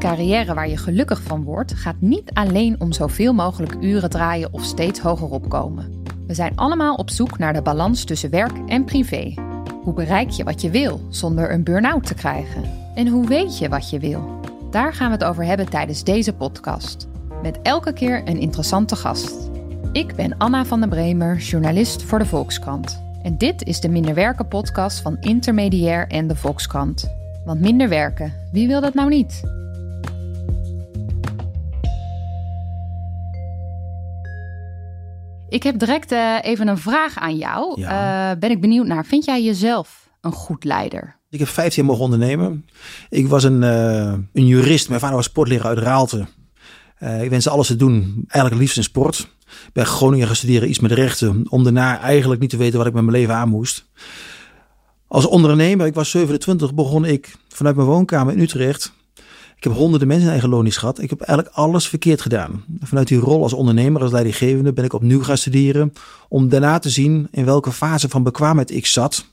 Carrière waar je gelukkig van wordt, gaat niet alleen om zoveel mogelijk uren draaien of steeds hoger opkomen. We zijn allemaal op zoek naar de balans tussen werk en privé. Hoe bereik je wat je wil zonder een burn-out te krijgen? En hoe weet je wat je wil? Daar gaan we het over hebben tijdens deze podcast. Met elke keer een interessante gast. Ik ben Anna van der Bremer, journalist voor de Volkskrant. En dit is de Minder Werken podcast van Intermediair en de Volkskrant. Want minder werken, wie wil dat nou niet? Ik heb direct uh, even een vraag aan jou. Ja. Uh, ben ik benieuwd naar. Vind jij jezelf een goed leider? Ik heb 15 jaar mogen ondernemen. Ik was een, uh, een jurist. Mijn vader was sportleraar uit Raalte. ik wens alles te doen. Eigenlijk liefst in sport. Ik ben Groningen gaan studeren, iets met rechten. Om daarna eigenlijk niet te weten wat ik met mijn leven aan moest. Als ondernemer, ik was 27, begon ik vanuit mijn woonkamer in Utrecht ik heb honderden mensen in eigen lonisch gehad. Ik heb eigenlijk alles verkeerd gedaan. Vanuit die rol als ondernemer, als leidinggevende, ben ik opnieuw gaan studeren. Om daarna te zien in welke fase van bekwaamheid ik zat.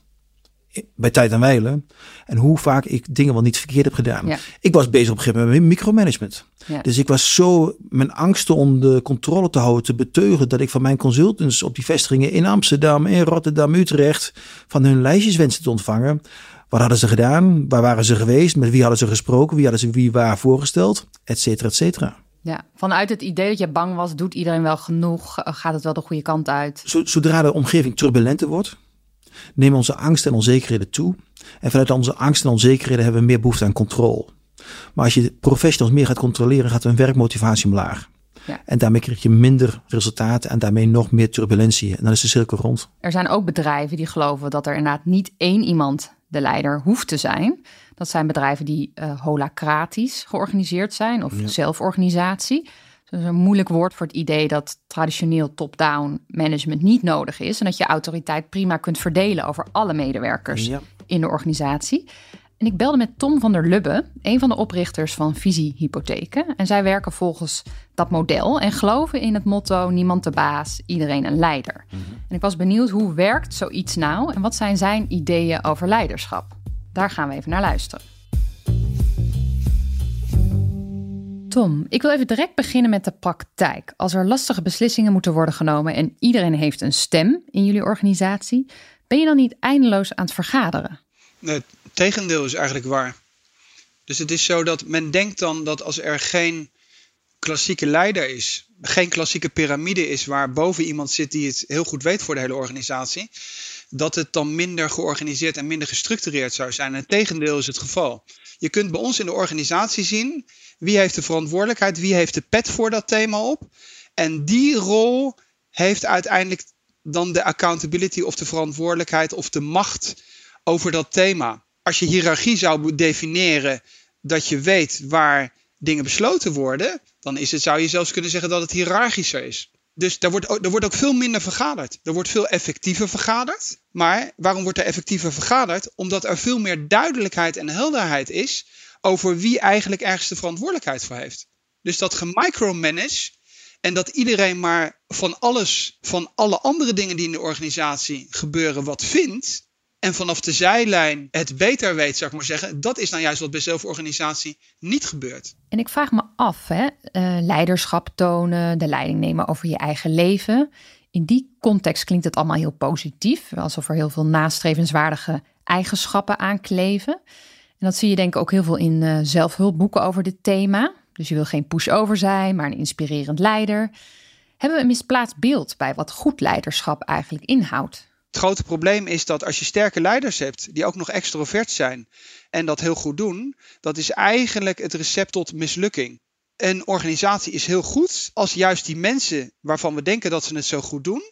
Bij tijd en wijlen. En hoe vaak ik dingen wel niet verkeerd heb gedaan. Ik was bezig op een gegeven moment met micromanagement. Ja. Dus ik was zo mijn angsten om de controle te houden, te beteugelen. Dat ik van mijn consultants op die vestigingen in Amsterdam, in Rotterdam, Utrecht. van hun lijstjes wenste te ontvangen. Wat hadden ze gedaan? Waar waren ze geweest? Met wie hadden ze gesproken? Wie hadden ze wie waar voorgesteld? Et cetera, et cetera. Ja, vanuit het idee dat je bang was, doet iedereen wel genoeg? Gaat het wel de goede kant uit? Zodra de omgeving turbulenter wordt, nemen onze angst en onzekerheden toe. En vanuit onze angst en onzekerheden hebben we meer behoefte aan controle. Maar als je professionals meer gaat controleren, gaat hun werkmotivatie omlaag. Ja. En daarmee krijg je minder resultaten en daarmee nog meer turbulentie. En dan is de cirkel rond. Er zijn ook bedrijven die geloven dat er inderdaad niet één iemand de leider hoeft te zijn. Dat zijn bedrijven die uh, holacratisch georganiseerd zijn of zelforganisatie. Dat is een moeilijk woord voor het idee dat traditioneel top-down management niet nodig is. En dat je autoriteit prima kunt verdelen over alle medewerkers in de organisatie. En ik belde met Tom van der Lubbe, een van de oprichters van Visie Hypotheken. En zij werken volgens dat model en geloven in het motto: niemand de baas, iedereen een leider. Mhm. En ik was benieuwd hoe werkt zoiets nou en wat zijn zijn ideeën over leiderschap? Daar gaan we even naar luisteren. Tom, ik wil even direct beginnen met de praktijk. Als er lastige beslissingen moeten worden genomen en iedereen heeft een stem in jullie organisatie, ben je dan niet eindeloos aan het vergaderen? Nee, tegendeel is eigenlijk waar. Dus het is zo dat men denkt dan dat als er geen klassieke leider is, geen klassieke piramide is waar boven iemand zit die het heel goed weet voor de hele organisatie, dat het dan minder georganiseerd en minder gestructureerd zou zijn. En het tegendeel is het geval. Je kunt bij ons in de organisatie zien wie heeft de verantwoordelijkheid, wie heeft de pet voor dat thema op. En die rol heeft uiteindelijk dan de accountability of de verantwoordelijkheid of de macht over dat thema. Als je hiërarchie zou definiëren dat je weet waar dingen besloten worden, dan is het, zou je zelfs kunnen zeggen dat het hiërarchischer is. Dus daar wordt, er wordt ook veel minder vergaderd. Er wordt veel effectiever vergaderd. Maar waarom wordt er effectiever vergaderd? Omdat er veel meer duidelijkheid en helderheid is over wie eigenlijk ergens de verantwoordelijkheid voor heeft. Dus dat gemicromanage en dat iedereen maar van alles, van alle andere dingen die in de organisatie gebeuren, wat vindt, en vanaf de zijlijn het beter weet, zou ik maar zeggen. Dat is nou juist wat bij zelforganisatie niet gebeurt. En ik vraag me af, hè, uh, leiderschap tonen, de leiding nemen over je eigen leven. In die context klinkt het allemaal heel positief, alsof er heel veel nastrevenswaardige eigenschappen aankleven. En dat zie je denk ik ook heel veel in uh, zelfhulpboeken over dit thema. Dus je wil geen pushover zijn, maar een inspirerend leider. Hebben we een misplaatst beeld bij wat goed leiderschap eigenlijk inhoudt? Het grote probleem is dat als je sterke leiders hebt die ook nog extrovert zijn en dat heel goed doen, dat is eigenlijk het recept tot mislukking. Een organisatie is heel goed als juist die mensen waarvan we denken dat ze het zo goed doen,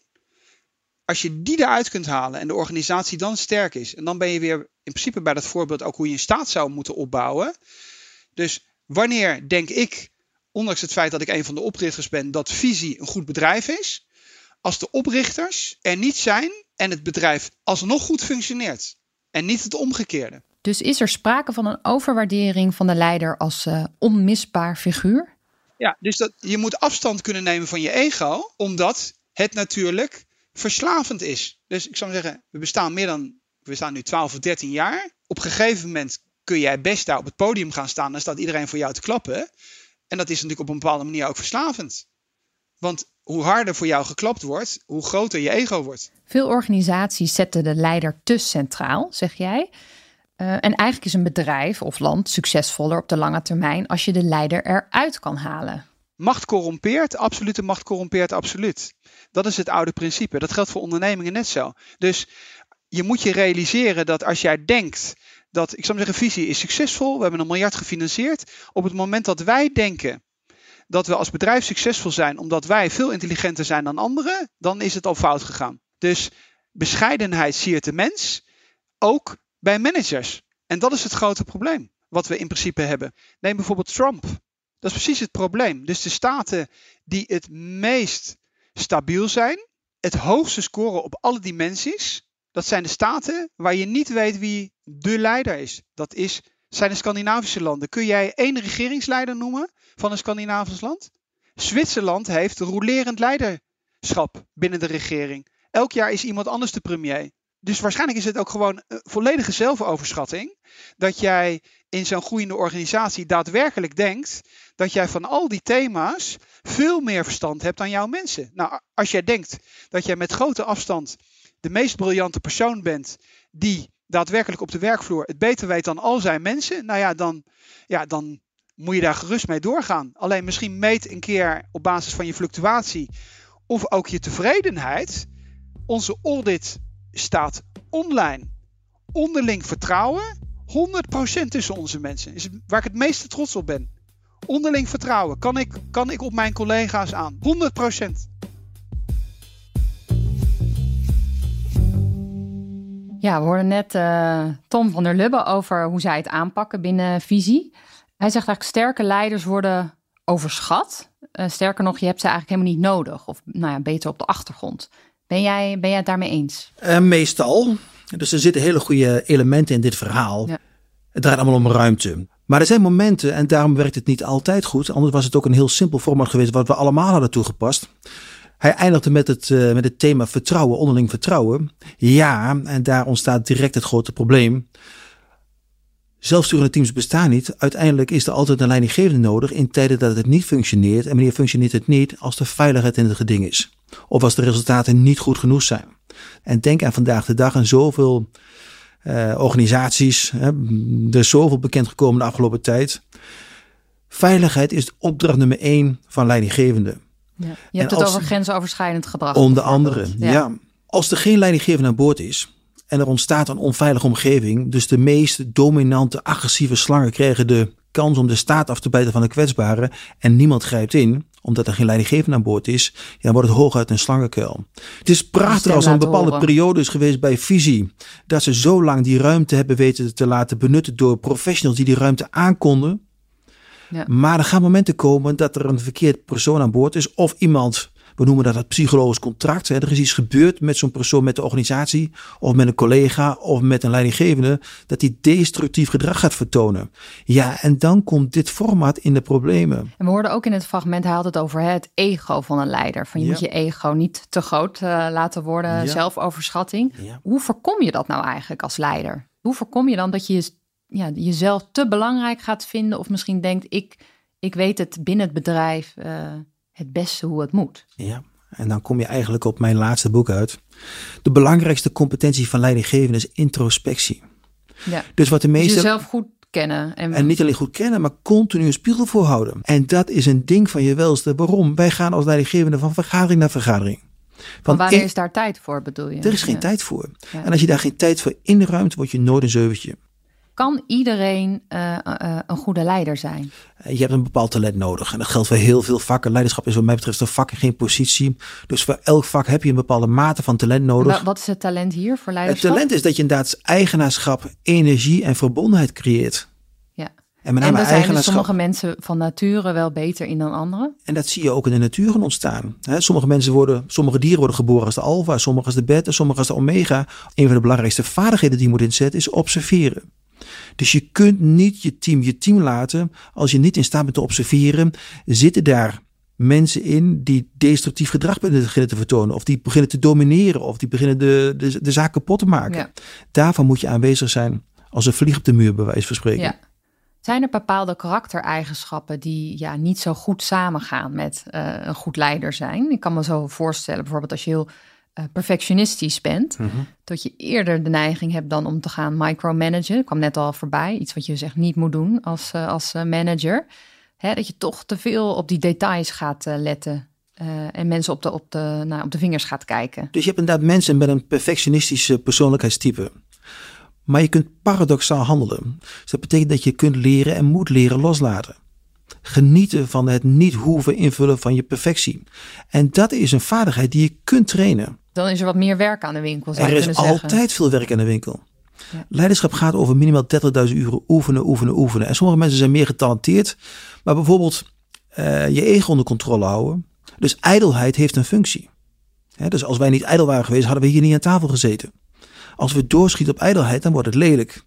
als je die eruit kunt halen en de organisatie dan sterk is, en dan ben je weer in principe bij dat voorbeeld ook hoe je een staat zou moeten opbouwen. Dus wanneer denk ik, ondanks het feit dat ik een van de oprichters ben, dat visie een goed bedrijf is? Als de oprichters er niet zijn en het bedrijf alsnog goed functioneert. En niet het omgekeerde. Dus is er sprake van een overwaardering van de leider als uh, onmisbaar figuur? Ja, dus dat, je moet afstand kunnen nemen van je ego, omdat het natuurlijk verslavend is. Dus ik zou zeggen, we bestaan meer dan, we bestaan nu 12 of 13 jaar. Op een gegeven moment kun jij best daar op het podium gaan staan en staat iedereen voor jou te klappen. En dat is natuurlijk op een bepaalde manier ook verslavend. Want hoe harder voor jou geklapt wordt, hoe groter je ego wordt. Veel organisaties zetten de leider te centraal, zeg jij. Uh, en eigenlijk is een bedrijf of land succesvoller op de lange termijn als je de leider eruit kan halen. Macht corrompeert, absolute macht corrompeert absoluut. Dat is het oude principe. Dat geldt voor ondernemingen net zo. Dus je moet je realiseren dat als jij denkt dat, ik zou zeggen, visie is succesvol, we hebben een miljard gefinancierd. Op het moment dat wij denken dat we als bedrijf succesvol zijn omdat wij veel intelligenter zijn dan anderen, dan is het al fout gegaan. Dus bescheidenheid siert de mens, ook bij managers. En dat is het grote probleem wat we in principe hebben. Neem bijvoorbeeld Trump. Dat is precies het probleem. Dus de staten die het meest stabiel zijn, het hoogste scoren op alle dimensies, dat zijn de staten waar je niet weet wie de leider is. Dat is, zijn de Scandinavische landen. Kun jij één regeringsleider noemen van een Scandinavisch land? Zwitserland heeft rolerend leiderschap binnen de regering. Elk jaar is iemand anders de premier. Dus waarschijnlijk is het ook gewoon een volledige zelfoverschatting. Dat jij in zo'n groeiende organisatie daadwerkelijk denkt dat jij van al die thema's veel meer verstand hebt dan jouw mensen. Nou, als jij denkt dat jij met grote afstand de meest briljante persoon bent die daadwerkelijk op de werkvloer het beter weet dan al zijn mensen, nou ja, dan, ja, dan moet je daar gerust mee doorgaan. Alleen misschien meet een keer op basis van je fluctuatie of ook je tevredenheid. Onze audit staat online. Onderling vertrouwen, 100% tussen onze mensen. Is waar ik het meeste trots op ben. Onderling vertrouwen kan ik, kan ik op mijn collega's aan. 100%. Ja, we hoorden net uh, Tom van der Lubbe over hoe zij het aanpakken binnen visie. Hij zegt eigenlijk sterke leiders worden overschat. Uh, sterker nog, je hebt ze eigenlijk helemaal niet nodig. Of nou ja, beter op de achtergrond. Ben jij, ben jij het daarmee eens? Uh, meestal. Dus er zitten hele goede elementen in dit verhaal. Ja. Het draait allemaal om ruimte. Maar er zijn momenten, en daarom werkt het niet altijd goed. Anders was het ook een heel simpel format geweest wat we allemaal hadden toegepast. Hij eindigde met het, uh, met het thema vertrouwen, onderling vertrouwen. Ja, en daar ontstaat direct het grote probleem. Zelfsturende teams bestaan niet. Uiteindelijk is er altijd een leidinggevende nodig in tijden dat het niet functioneert. En wanneer functioneert het niet als de veiligheid in het geding is. Of als de resultaten niet goed genoeg zijn. En denk aan vandaag de dag en zoveel uh, organisaties. Hè, er is zoveel bekend gekomen de afgelopen tijd. Veiligheid is opdracht nummer één van leidinggevende. Ja. Je hebt het over grensoverschrijdend gedrag. Onder andere, ja. ja. Als er geen leidinggevende aan boord is, en er ontstaat een onveilige omgeving. Dus de meest dominante, agressieve slangen krijgen de kans om de staat af te bijten van de kwetsbare. En niemand grijpt in, omdat er geen leidinggevende aan boord is. Ja, dan wordt het hooguit een slangenkuil. Het is prachtig als er een bepaalde horen. periode is geweest bij Visie. Dat ze zo lang die ruimte hebben weten te laten benutten door professionals die die ruimte aankonden. Ja. Maar er gaan momenten komen dat er een verkeerd persoon aan boord is. Of iemand we noemen dat het psychologisch contract. Er is iets gebeurd met zo'n persoon, met de organisatie, of met een collega, of met een leidinggevende, dat die destructief gedrag gaat vertonen. Ja, en dan komt dit format in de problemen. En we hoorden ook in het fragment, hij had het over het ego van een leider. Van je moet je ego niet te groot uh, laten worden, ja. zelfoverschatting. Ja. Hoe voorkom je dat nou eigenlijk als leider? Hoe voorkom je dan dat je ja, jezelf te belangrijk gaat vinden, of misschien denkt, ik, ik weet het binnen het bedrijf. Uh, het beste hoe het moet. Ja, en dan kom je eigenlijk op mijn laatste boek uit. De belangrijkste competentie van leidinggevende is introspectie. Ja. Dus wat de meeste. Dus jezelf goed kennen. En... en niet alleen goed kennen, maar continu een spiegel voorhouden. En dat is een ding van je welste. Waarom? Wij gaan als leidinggevende van vergadering naar vergadering. Van wanneer is daar tijd voor, bedoel je? Er is geen ja. tijd voor. Ja. En als je daar geen tijd voor inruimt, word je nooit een zeuventje. Kan iedereen uh, uh, een goede leider zijn? Je hebt een bepaald talent nodig. En dat geldt voor heel veel vakken. Leiderschap is wat mij betreft een vak en geen positie. Dus voor elk vak heb je een bepaalde mate van talent nodig. Wat is het talent hier voor leiderschap? Het talent is dat je inderdaad eigenaarschap, energie en verbondenheid creëert. Ja. En met name en daar zijn dus sommige mensen van nature wel beter in dan anderen. En dat zie je ook in de natuur gaan ontstaan. He, sommige mensen worden, sommige dieren worden geboren als de alfa, sommige als de beta, sommige als de omega. Een van de belangrijkste vaardigheden die je moet inzetten is observeren. Dus je kunt niet je team je team laten als je niet in staat bent te observeren. Zitten daar mensen in die destructief gedrag beginnen te vertonen, of die beginnen te domineren, of die beginnen de, de, de zaak kapot te maken? Ja. Daarvan moet je aanwezig zijn als een vlieg op de muur, bij wijze van spreken. Ja. Zijn er bepaalde karaktereigenschappen die ja, niet zo goed samengaan met uh, een goed leider zijn? Ik kan me zo voorstellen, bijvoorbeeld als je heel uh, perfectionistisch bent, Mhm. dat je eerder de neiging hebt dan om te gaan micromanagen. Ik kwam net al voorbij, iets wat je zegt niet moet doen als, uh, als manager. Hè, dat je toch te veel op die details gaat letten. en mensen op de, op, de, nou, op de vingers gaat kijken. Dus je hebt inderdaad mensen met een perfectionistische persoonlijkheidstype. Maar je kunt paradoxaal handelen. Dus dat betekent dat je kunt leren en moet leren loslaten. Genieten van het niet hoeven invullen van je perfectie. En dat is een vaardigheid die je kunt trainen. Dan is er wat meer werk aan de winkel. Zou er is altijd zeggen. veel werk aan de winkel. Ja. Leiderschap gaat over minimaal 30.000 uren oefenen, oefenen, oefenen. En sommige mensen zijn meer getalenteerd. Maar bijvoorbeeld uh, je ego onder controle houden. Dus ijdelheid heeft een functie. He, dus als wij niet ijdel waren geweest, hadden we hier niet aan tafel gezeten. Als we doorschieten op ijdelheid, dan wordt het lelijk.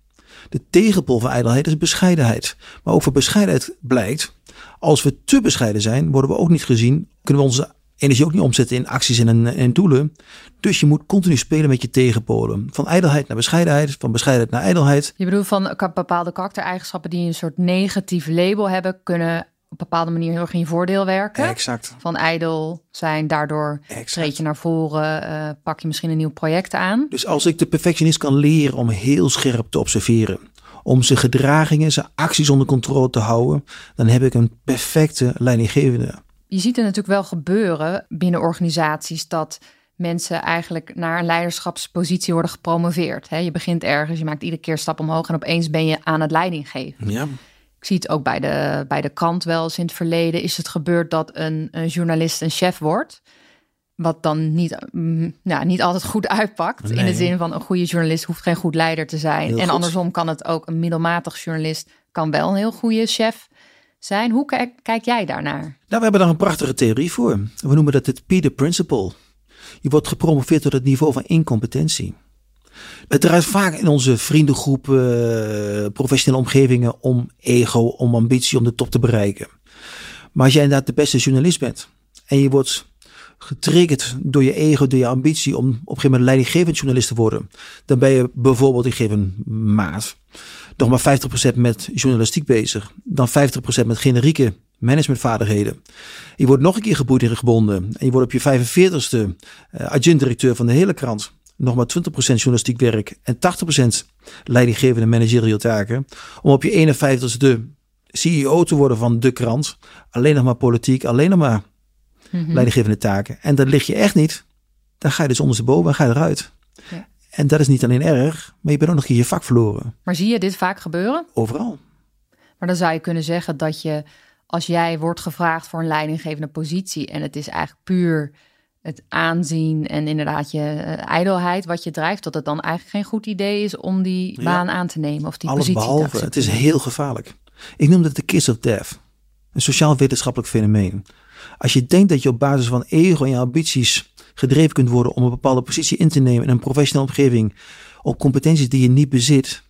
De tegenpol van ijdelheid is bescheidenheid. Maar ook voor bescheidenheid blijkt, als we te bescheiden zijn, worden we ook niet gezien. Kunnen we onze energie ook niet omzetten in acties en, en doelen. Dus je moet continu spelen met je tegenpolen. Van ijdelheid naar bescheidenheid, van bescheidenheid naar ijdelheid. Je bedoelt van bepaalde karaktereigenschappen die een soort negatief label hebben, kunnen op een bepaalde manier heel erg in je voordeel werken. Exact. Van ijdel zijn, daardoor Exact. treed je naar voren, uh, pak je misschien een nieuw project aan. Dus als ik de perfectionist kan leren om heel scherp te observeren, om zijn gedragingen, zijn acties onder controle te houden, dan heb ik een perfecte leidinggevende. Je ziet het natuurlijk wel gebeuren binnen organisaties dat mensen eigenlijk naar een leiderschapspositie worden gepromoveerd. Je begint ergens, je maakt iedere keer een stap omhoog en opeens ben je aan het leiding geven. Ja. Ik zie het ook bij de, bij de krant wel eens in het verleden. Is het gebeurd dat een, een journalist een chef wordt? Wat dan niet, mm, nou, niet altijd goed uitpakt. Nee. In de zin van een goede journalist hoeft geen goed leider te zijn. Heel en goed. andersom kan het ook een middelmatig journalist kan wel een heel goede chef zijn. Hoe kijk, kijk jij daarnaar? Nou, we hebben daar een prachtige theorie voor. We noemen dat het Peter Principle. Je wordt gepromoveerd tot het niveau van incompetentie. Het draait vaak in onze vriendengroepen, uh, professionele omgevingen om ego, om ambitie, om de top te bereiken. Maar als jij inderdaad de beste journalist bent en je wordt getriggerd door je ego, door je ambitie om op een gegeven moment leidinggevend journalist te worden, dan ben je bijvoorbeeld, geef een maat, nog maar 50% met journalistiek bezig, dan 50% met generieke managementvaardigheden. Je wordt nog een keer geboeid en gebonden en je wordt op je 45ste uh, adjunct-directeur van de hele krant nog maar 20% journalistiek werk en 80% leidinggevende managerial taken. Om op je 51ste de CEO te worden van de krant. Alleen nog maar politiek, alleen nog maar mm -hmm. leidinggevende taken. En dat lig je echt niet. Dan ga je dus ondersteboven en ga je eruit. Ja. En dat is niet alleen erg, maar je bent ook nog een keer je vak verloren. Maar zie je dit vaak gebeuren? Overal. Maar dan zou je kunnen zeggen dat je, als jij wordt gevraagd voor een leidinggevende positie en het is eigenlijk puur het aanzien en inderdaad je uh, ijdelheid wat je drijft, dat het dan eigenlijk geen goed idee is om die ja. baan aan te nemen of die Alles positie behalve, te het is heel gevaarlijk. Ik noem dat de kiss of death. Een sociaal-wetenschappelijk fenomeen. Als je denkt dat je op basis van ego en je ambities gedreven kunt worden om een bepaalde positie in te nemen in een professionele omgeving op competenties die je niet bezit,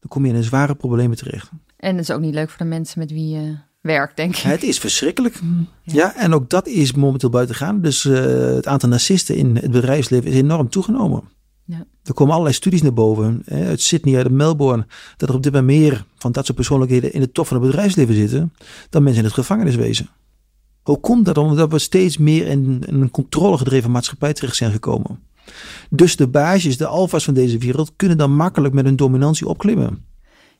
dan kom je in een zware problemen terecht. En het is ook niet leuk voor de mensen met wie je werkt, denk ik. Het is verschrikkelijk. Ja, ja en ook dat is momenteel buiten gaan. Dus uh, het aantal narcisten in het bedrijfsleven is enorm toegenomen. Ja. Er komen allerlei studies naar boven, hè, uit Sydney, uit Melbourne, dat er op dit moment meer van dat soort persoonlijkheden in de top van het bedrijfsleven zitten dan mensen in het gevangeniswezen. Hoe komt dat? Omdat we steeds meer in, in een controlegedreven maatschappij terecht zijn gekomen. Dus de baasjes, de alfa's van deze wereld, kunnen dan makkelijk met hun dominantie opklimmen.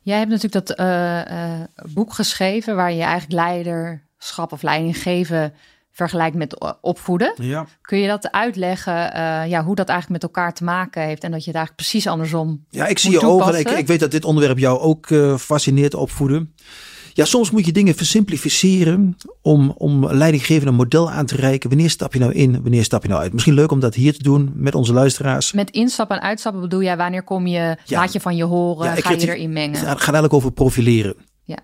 Jij hebt natuurlijk dat uh, uh, boek geschreven waar je eigenlijk leiderschap of leiding geven vergelijkt met o- opvoeden. Ja. Kun je dat uitleggen, eh, ja, hoe dat eigenlijk met elkaar te maken heeft en dat je het eigenlijk precies andersom Ja, ik zie je ogen. en Ik, ik weet dat dit onderwerp jou ook eh, fascineert opvoeden. Ja, soms moet je dingen versimplificeren om, om leidinggevende een model aan te reiken. Wanneer stap je nou in, wanneer stap je nou uit? Misschien leuk om dat hier te doen met onze luisteraars. Met instappen en uitstappen bedoel jij, wanneer kom je, Ja. laat je van je horen, Ja, ga je erin mengen? Het gaat eigenlijk over profileren. Ja.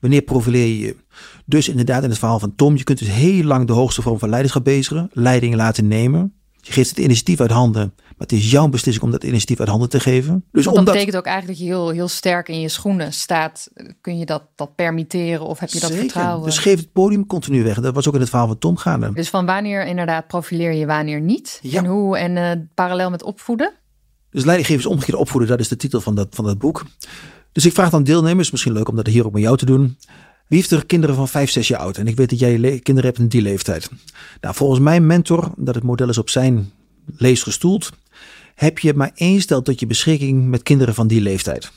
Wanneer profileer je je? Dus inderdaad, in het verhaal van Tom, je kunt dus heel lang de hoogste vorm van leiderschap bezigen, leiding laten nemen. Je geeft het initiatief uit handen, maar het is jouw beslissing om dat initiatief uit handen te geven. Dus dat omdat, betekent ook eigenlijk dat je heel, heel sterk in je schoenen staat. Kun je dat, dat permitteren of heb je dat Zeker. vertrouwen? Dus geef het podium continu weg. Dat was ook in het verhaal van Tom gaande. Dus van wanneer inderdaad profileer je, wanneer niet? Ja. En hoe en eh, parallel met opvoeden? Dus leidinggevers omgekeerd opvoeden, dat is de titel van dat, van dat boek. Dus ik vraag dan deelnemers, misschien leuk om dat hier ook met jou te doen. Wie heeft er kinderen van 5, 6 jaar oud? En ik weet dat jij kinderen hebt in die leeftijd. Nou, volgens mijn mentor, dat het model is op zijn lees gestoeld, heb je maar één stel tot je beschikking met kinderen van die leeftijd.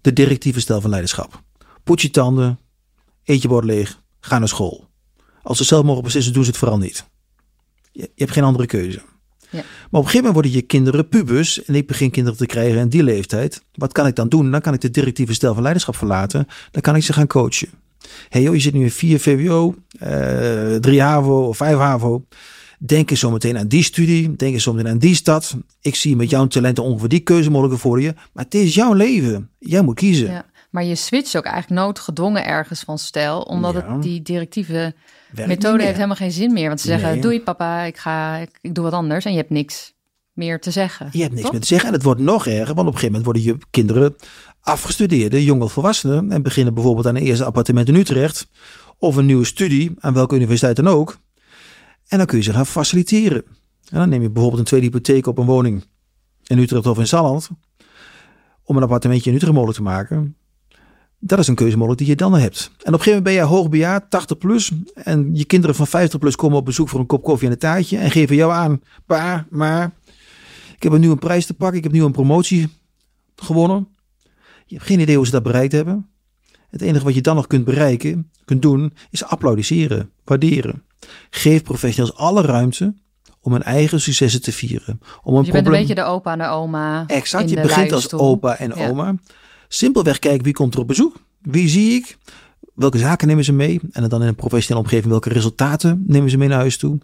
De directieve stijl van leiderschap. Poets je tanden, eet je bord leeg, ga naar school. Als ze zelf mogen beslissen, doen ze het vooral niet. Je, je hebt geen andere keuze. Ja. Maar op een gegeven moment worden je kinderen pubers en ik begin kinderen te krijgen in die leeftijd. Wat kan ik dan doen? Dan kan ik de directieve stijl van leiderschap verlaten. Dan kan ik ze gaan coachen. Hey joh, je zit nu in 4 VWO, eh 3 HAVO of 5 HAVO. Denk eens zo meteen aan die studie. Denk eens zo meteen aan die stad. Ik zie met jouw talenten ongeveer die keuzemogelijkheden voor je. Maar het is jouw leven. Jij moet kiezen. Ja. Maar je switcht ook eigenlijk noodgedwongen ergens van stijl. Omdat Ja. het die directieve Werkt methode heeft helemaal geen zin meer. Want ze zeggen, Nee. doei papa, ik, ga, ik, ik doe wat anders. En je hebt niks meer te zeggen. Je hebt niks Toch? meer te zeggen. En het wordt nog erger, want op een gegeven moment worden je kinderen afgestudeerde, jonge volwassenen. En beginnen bijvoorbeeld aan een eerste appartement in Utrecht. Of een nieuwe studie, aan welke universiteit dan ook. En dan kun je ze gaan faciliteren. En dan neem je bijvoorbeeld een tweede hypotheek op een woning in Utrecht of in Salland. Om een appartementje in Utrecht mogelijk te maken. Dat is een keuze mogelijk die je dan hebt. En op een gegeven moment ben jij hoogbejaard, 80 plus. En je kinderen van 50 plus komen op bezoek voor een kop koffie en een taartje. En geven jou aan, pa, maar ik heb een nieuwe prijs te pakken. Ik heb nu een promotie gewonnen. Je hebt geen idee hoe ze dat bereikt hebben. Het enige wat je dan nog kunt bereiken, kunt doen, is applaudisseren, waarderen. Geef professionals alle ruimte om hun eigen successen te vieren. Om een je bent een beetje de opa en de oma. Exact, je begint als opa en Ja. oma. Simpelweg kijken wie komt er op bezoek. Wie zie ik? Welke zaken nemen ze mee? En dan in een professionele omgeving, welke resultaten nemen ze mee naar huis toe?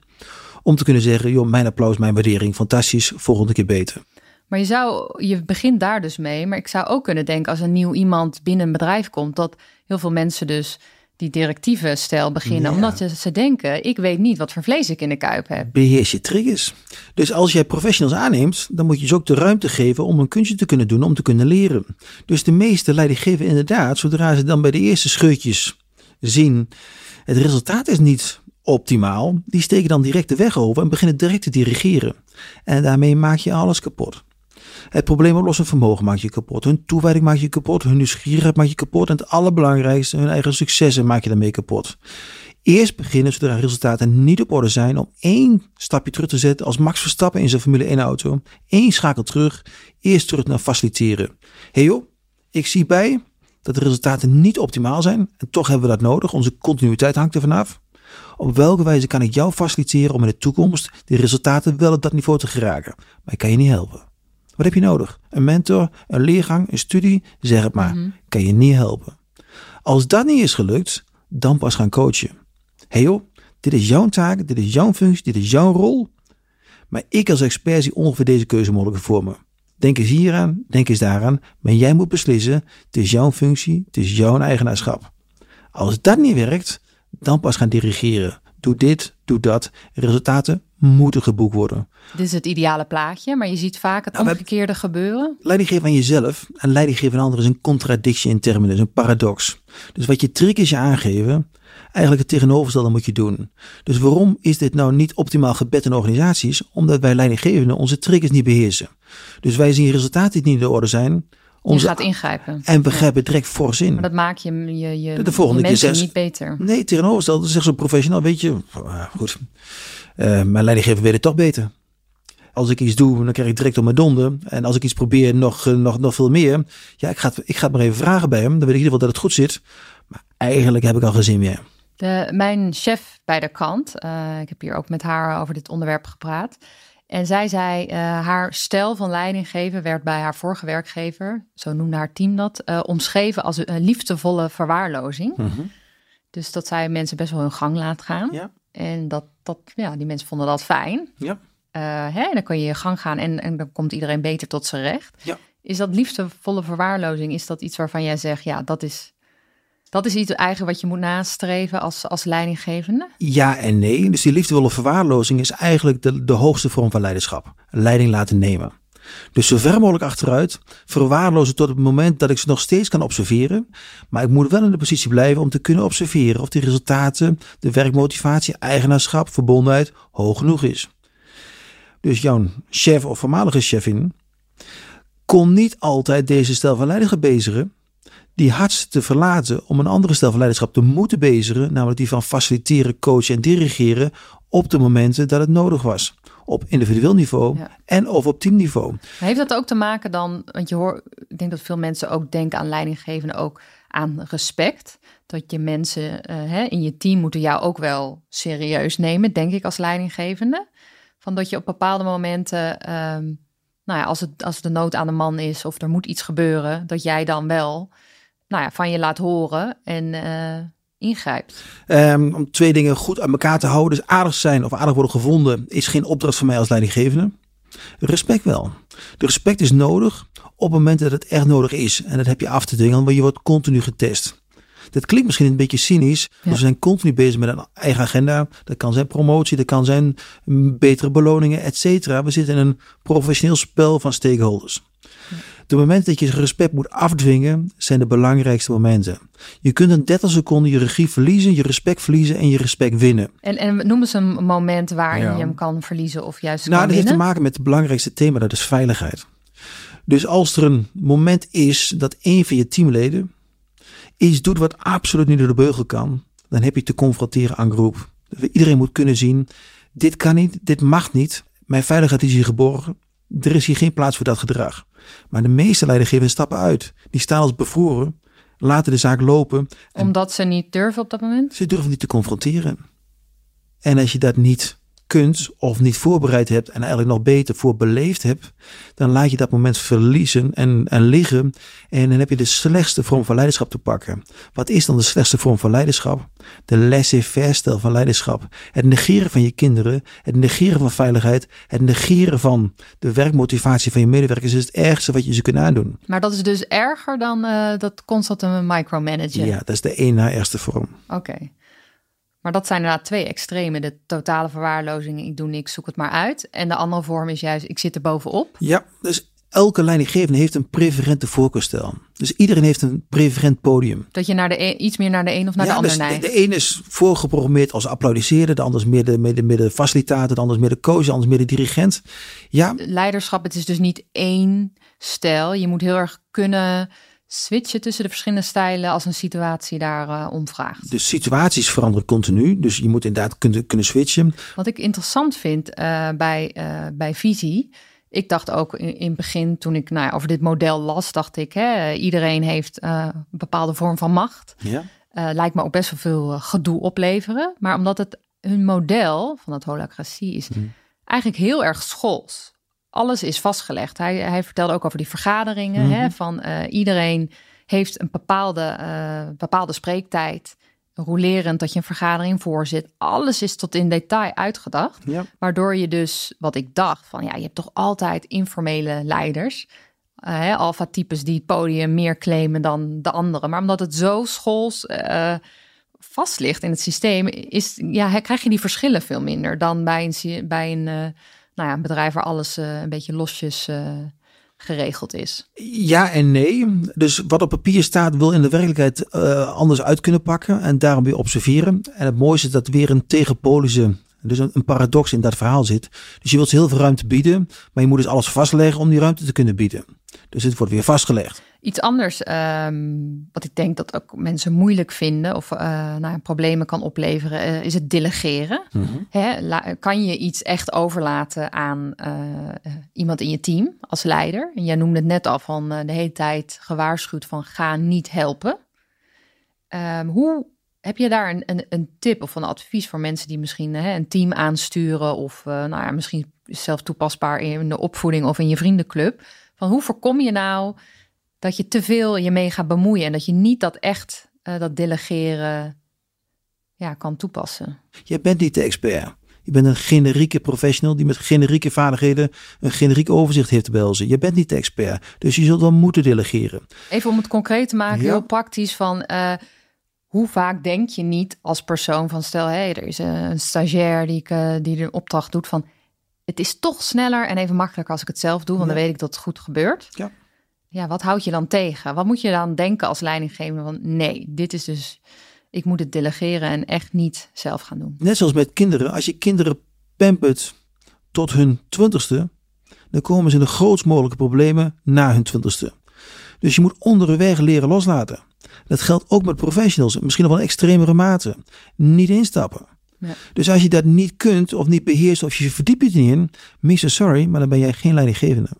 Om te kunnen zeggen, joh, mijn applaus, mijn waardering, fantastisch, volgende keer beter. Maar je zou, je begint daar dus mee. Maar ik zou ook kunnen denken als een nieuw iemand binnen een bedrijf komt, dat heel veel mensen dus die directieve stijl beginnen. Ja. Omdat ze, ze denken, ik weet niet wat voor vlees ik in de kuip heb. Beheers je triggers. Dus als jij professionals aanneemt, dan moet je ze ook de ruimte geven om een kunstje te kunnen doen, om te kunnen leren. Dus de meeste leidinggeven inderdaad, zodra ze dan bij de eerste scheutjes zien, het resultaat is niet optimaal, die steken dan direct de weg over en beginnen direct te dirigeren. En daarmee maak je alles kapot. Het probleemoplossend vermogen maak je kapot. Hun toewijding maak je kapot. Hun nieuwsgierigheid maak je kapot. En het allerbelangrijkste, hun eigen successen maak je daarmee kapot. Eerst beginnen zodra resultaten niet op orde zijn om één stapje terug te zetten als Max Verstappen in zijn Formule 1 auto. Eén schakel terug. Eerst terug naar faciliteren. Hey joh, ik zie bij dat de resultaten niet optimaal zijn. En toch hebben we dat nodig. Onze continuïteit hangt er vanaf. Op welke wijze kan ik jou faciliteren om in de toekomst de resultaten wel op dat niveau te geraken? Maar ik kan je niet helpen. Wat heb je nodig? Een mentor, een leergang, een studie? Zeg het maar. Kan je niet helpen. Als dat niet is gelukt, dan pas gaan coachen. Hé hey joh, dit is jouw taak, dit is jouw functie, dit is jouw rol. Maar ik als expert zie ongeveer deze keuze mogelijk voor me. Denk eens hieraan, denk eens daaraan. Maar jij moet beslissen, het is jouw functie, het is jouw eigenaarschap. Als dat niet werkt, dan pas gaan dirigeren. Doe dit, doe dat. Resultaten moeten geboekt worden. Dit is het ideale plaatje, maar je ziet vaak het Nou, hebben- omgekeerde gebeuren. Leiding geven aan jezelf en leiding geven aan anderen is een contradictie in termen, is een paradox. Dus wat je triggers je aangeven, eigenlijk het tegenovergestelde moet je doen. Dus waarom is dit nou niet optimaal gebed in organisaties? Omdat wij leidinggevenden onze triggers niet beheersen. Dus wij zien resultaten die niet in orde zijn. Je Onze, gaat ingrijpen. en we grijpen direct fors in. Maar dat maakt je, je, je, De volgende je keer niet beter. Nee, tegenovergestelde. Zegt zo'n professional, weet je, ah, goed. Eh, mijn leidinggever weet het toch beter. Als ik iets doe, dan krijg ik direct op mijn donder. En als ik iets probeer, nog, eh, nog, nog veel meer. Ja, ik ga, het, ik ga het maar even vragen bij hem. Dan weet ik in ieder geval dat het goed zit. Maar eigenlijk heb ik al geen zin meer. De, mijn chef bij de kant, uh, ik heb hier ook met haar over dit onderwerp gepraat. En zij zei, uh, haar stijl van leidinggeven werd bij haar vorige werkgever, zo noemde haar team dat, uh, omschreven als een liefdevolle verwaarlozing. Mhm. Dus dat zij mensen best wel hun gang laat gaan. Ja. En dat, dat, ja, die mensen vonden dat fijn. Ja. Uh, hè, dan kan je je gang gaan en, en dan komt iedereen beter tot zijn recht. Ja. Is dat liefdevolle verwaarlozing, is dat iets waarvan jij zegt, ja, dat is, dat is iets eigen wat je moet nastreven als, als leidinggevende? Ja en nee. Dus die liefdevolle verwaarlozing is eigenlijk de, de hoogste vorm van leiderschap. Leiding laten nemen. Dus zo ver mogelijk achteruit, verwaarlozen tot het moment dat ik ze nog steeds kan observeren. Maar ik moet wel in de positie blijven om te kunnen observeren of die resultaten, de werkmotivatie, eigenaarschap, verbondenheid hoog genoeg is. Dus jouw chef of voormalige chefin kon niet altijd deze stijl van leiderschap bezigen. Die had te verlaten om een andere stijl van leiderschap te moeten bezigen, namelijk die van faciliteren, coachen en dirigeren op de momenten dat het nodig was. Op individueel niveau Ja. en of op teamniveau. Heeft dat ook te maken dan, want je hoort, ik denk dat veel mensen ook denken aan leidinggevende ook aan respect. Dat je mensen eh, hè, in je team moeten jou ook wel serieus nemen, denk ik als leidinggevende. Van dat je op bepaalde momenten, ehm, nou ja, als, het, als de nood aan de man is of er moet iets gebeuren, dat jij dan wel nou ja, van je laat horen en eh, ingrijpt. Ehm, om twee dingen goed aan elkaar te houden. Dus aardig zijn of aardig worden gevonden is geen opdracht voor mij als leidinggevende. Respect wel. De respect is nodig op het moment dat het echt nodig is. En dat heb je af te dwingen, want je wordt continu getest. Dat klinkt misschien een beetje cynisch. Ja. We zijn continu bezig met een eigen agenda. Dat kan zijn promotie, dat kan zijn betere beloningen, et cetera. We zitten in een professioneel spel van stakeholders. De momenten dat je respect moet afdwingen, zijn de belangrijkste momenten. Je kunt in 30 seconden je regie verliezen, je respect verliezen en je respect winnen. En, en noem eens een moment waarin Ja. je hem kan verliezen of juist Nou, kan dat heeft te winnen. maken met het belangrijkste thema, dat is veiligheid. Dus als er een moment is dat een van je teamleden iets doet wat absoluut niet door de beugel kan, dan heb je te confronteren aan groep. Iedereen moet kunnen zien, dit kan niet, dit mag niet, mijn veiligheid is hier geborgen, er is hier geen plaats voor dat gedrag. Maar de meeste leidinggevenden stappen uit. Die staan als bevroren, laten de zaak lopen Omdat ze niet durven op dat moment? ze durven niet te confronteren. En als je dat niet kunt of niet voorbereid hebt en eigenlijk nog beter voor beleefd hebt, dan laat je dat moment verliezen en, en liggen. En dan heb je de slechtste vorm van leiderschap te pakken. Wat is dan de slechtste vorm van leiderschap? De laissez-faire stijl van leiderschap. Het negeren van je kinderen, het negeren van veiligheid, het negeren van de werkmotivatie van je medewerkers is het ergste wat je ze kunt aandoen. Maar dat is dus erger dan eh, dat constante micromanagen. Ja, dat is de één na ergste vorm. Oké. Maar dat zijn inderdaad twee extreme. De totale verwaarlozing, ik doe niks, zoek het maar uit. En de andere vorm is juist, ik zit er bovenop. Ja, dus elke leidinggevende heeft een preferente voorkeursstijl. Dus iedereen heeft een preferent podium. Dat je naar de e- iets meer naar de een of naar ja, de ander dus neigt. de, de een is voorgeprogrammeerd als applaudisseren, de ander is meer de, meer de, meer de facilitator, de ander is meer de coach, de ander is meer de dirigent. Ja, Leiderschap, het is dus niet één stijl. Je moet heel erg kunnen switchen tussen de verschillende stijlen als een situatie daar eh, om vraagt. de situaties veranderen continu, dus je moet inderdaad kunnen, kunnen switchen. Wat ik interessant vind eh, bij, eh, bij visie. Ik dacht ook in, in het begin, toen ik nou, over dit model las, dacht ik, hè, iedereen heeft een bepaalde vorm van macht. Ja. Lijkt me ook best wel veel gedoe opleveren. Maar omdat het hun model van het holacratie is eigenlijk heel erg schools. Alles is vastgelegd. Hij, hij vertelde ook over die vergaderingen. hè, van eh, iedereen heeft een bepaalde, eh, bepaalde spreektijd. Rolerend dat je een vergadering voorzit. Alles is tot in detail uitgedacht. Ja. Waardoor je dus, wat ik dacht, van ja, je hebt toch altijd informele leiders. eh, hè, alpha-types die het podium meer claimen dan de anderen. Maar omdat het zo schools eh, vast ligt in het systeem, is, ja, krijg je die verschillen veel minder dan bij een, bij een, eh, nou ja, een bedrijf waar alles eh, een beetje losjes eh, geregeld is. Ja en nee. Dus wat op papier staat, wil in de werkelijkheid eh, anders uit kunnen pakken en daarom weer observeren. En het mooiste is dat weer een tegenpolische, dus een, een paradox in dat verhaal zit. Dus je wilt heel veel ruimte bieden, maar je moet dus alles vastleggen om die ruimte te kunnen bieden. Dus het wordt weer vastgelegd. Iets anders, ehm, wat ik denk dat ook mensen moeilijk vinden of eh, nou, problemen kan opleveren, eh, is het delegeren. Hè, la- kan je iets echt overlaten aan eh, iemand in je team als leider? En jij noemde het net al van de hele tijd gewaarschuwd van ga niet helpen. Ehm, hoe Heb je daar een, een, een tip of een advies voor mensen die misschien hè, een team aansturen of uh, nou ja, misschien zelf toepasbaar in de opvoeding of in je vriendenclub? Van hoe voorkom je nou dat je te veel je mee gaat bemoeien en dat je niet dat echt uh, dat delegeren ja, kan toepassen? Je bent niet de expert. Je bent een generieke professional die met generieke vaardigheden een generiek overzicht heeft te belzen. Je bent niet de expert, dus je zult wel moeten delegeren. Even om het concreet te maken, ja. heel praktisch van uh, hoe vaak denk je niet als persoon van stel, hé, hey, er is een stagiair die, ik, uh, die een opdracht doet van het is toch sneller en even makkelijker als ik het zelf doe, want ja. dan weet ik dat het goed gebeurt. Ja. Ja, wat houd je dan tegen? Wat moet je dan denken als leidinggever van nee, dit is dus ik moet het delegeren en echt niet zelf gaan doen. Net zoals met kinderen, als je kinderen pampert tot hun twintigste, dan komen ze in de grootst mogelijke problemen na hun twintigste. Dus je moet onderweg leren loslaten. Dat geldt ook met professionals, misschien nog wel extremere mate. Niet instappen. Ja. Dus als je dat niet kunt of niet beheerst of je verdiept je niet in, Mr. Sorry, maar dan ben jij geen leidinggevende.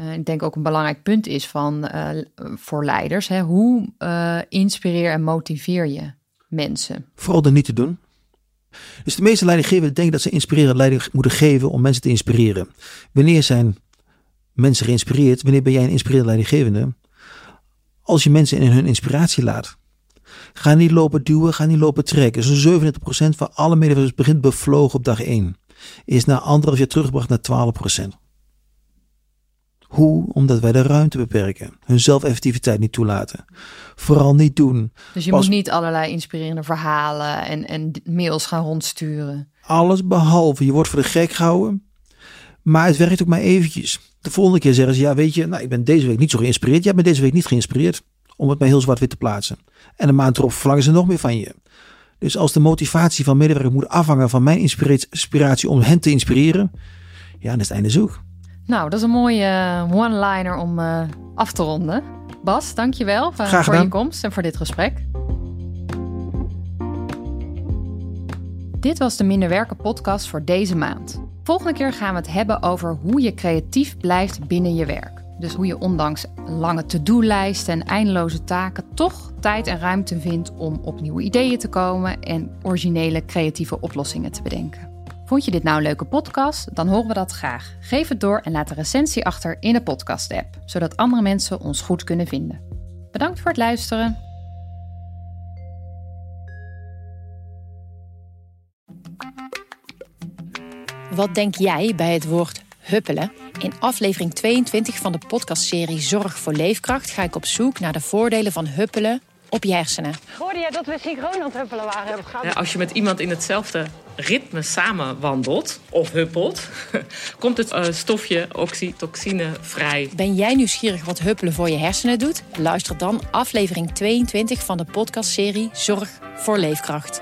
Uh, ik denk ook een belangrijk punt is van uh, voor leiders, hè, hoe uh, inspireer en motiveer je mensen? Vooral er niet te doen. Dus de meeste leidinggevenden denken dat ze inspirerend leiding moeten geven om mensen te inspireren. Wanneer zijn mensen geïnspireerd? Wanneer ben jij een inspirerend leidinggevende? Als je mensen in hun inspiratie laat. Ga niet lopen duwen, ga niet lopen trekken. Zo'n 37% van alle medewerkers begint bevlogen op dag 1. Is na anderhalf jaar teruggebracht naar 12%. Hoe? Omdat wij de ruimte beperken. Hun zelfeffectiviteit niet toelaten. Vooral niet doen. Dus je Pas... moet niet allerlei inspirerende verhalen en, en mails gaan rondsturen. Alles behalve. Je wordt voor de gek gehouden. Maar het werkt ook maar eventjes. De volgende keer zeggen ze, ja weet je, nou, ik ben deze week niet zo geïnspireerd. Jij bent deze week niet geïnspireerd. Om het maar heel zwart-wit te plaatsen. En een maand erop verlangen ze nog meer van je. Dus als de motivatie van medewerkers moet afhangen van mijn inspiratie om hen te inspireren. Ja, dan is het einde zoek. Nou, dat is een mooie one-liner om uh, af te ronden. Bas, dankjewel uh, voor je komst en voor dit gesprek. Dit was de Minder Werken podcast voor deze maand. Volgende keer gaan we het hebben over hoe je creatief blijft binnen je werk. Dus hoe je ondanks lange to-do-lijsten en eindeloze taken toch tijd en ruimte vindt om op nieuwe ideeën te komen en originele creatieve oplossingen te bedenken. Vond je dit nou een leuke podcast? Dan horen we dat graag. Geef het door en laat een recensie achter in de podcast-app, zodat andere mensen ons goed kunnen vinden. Bedankt voor het luisteren. Wat denk jij bij het woord huppelen? In aflevering 22 van de podcastserie Zorg voor Leefkracht ga ik op zoek naar de voordelen van huppelen op je hersenen. Hoorde jij dat we synchroon aan het huppelen waren? Ja, als je met iemand in hetzelfde ritme samen wandelt of huppelt, komt het uh, stofje oxytocine vrij. Ben jij nieuwsgierig wat huppelen voor je hersenen doet? Luister dan aflevering 22 van de podcastserie Zorg voor Leefkracht.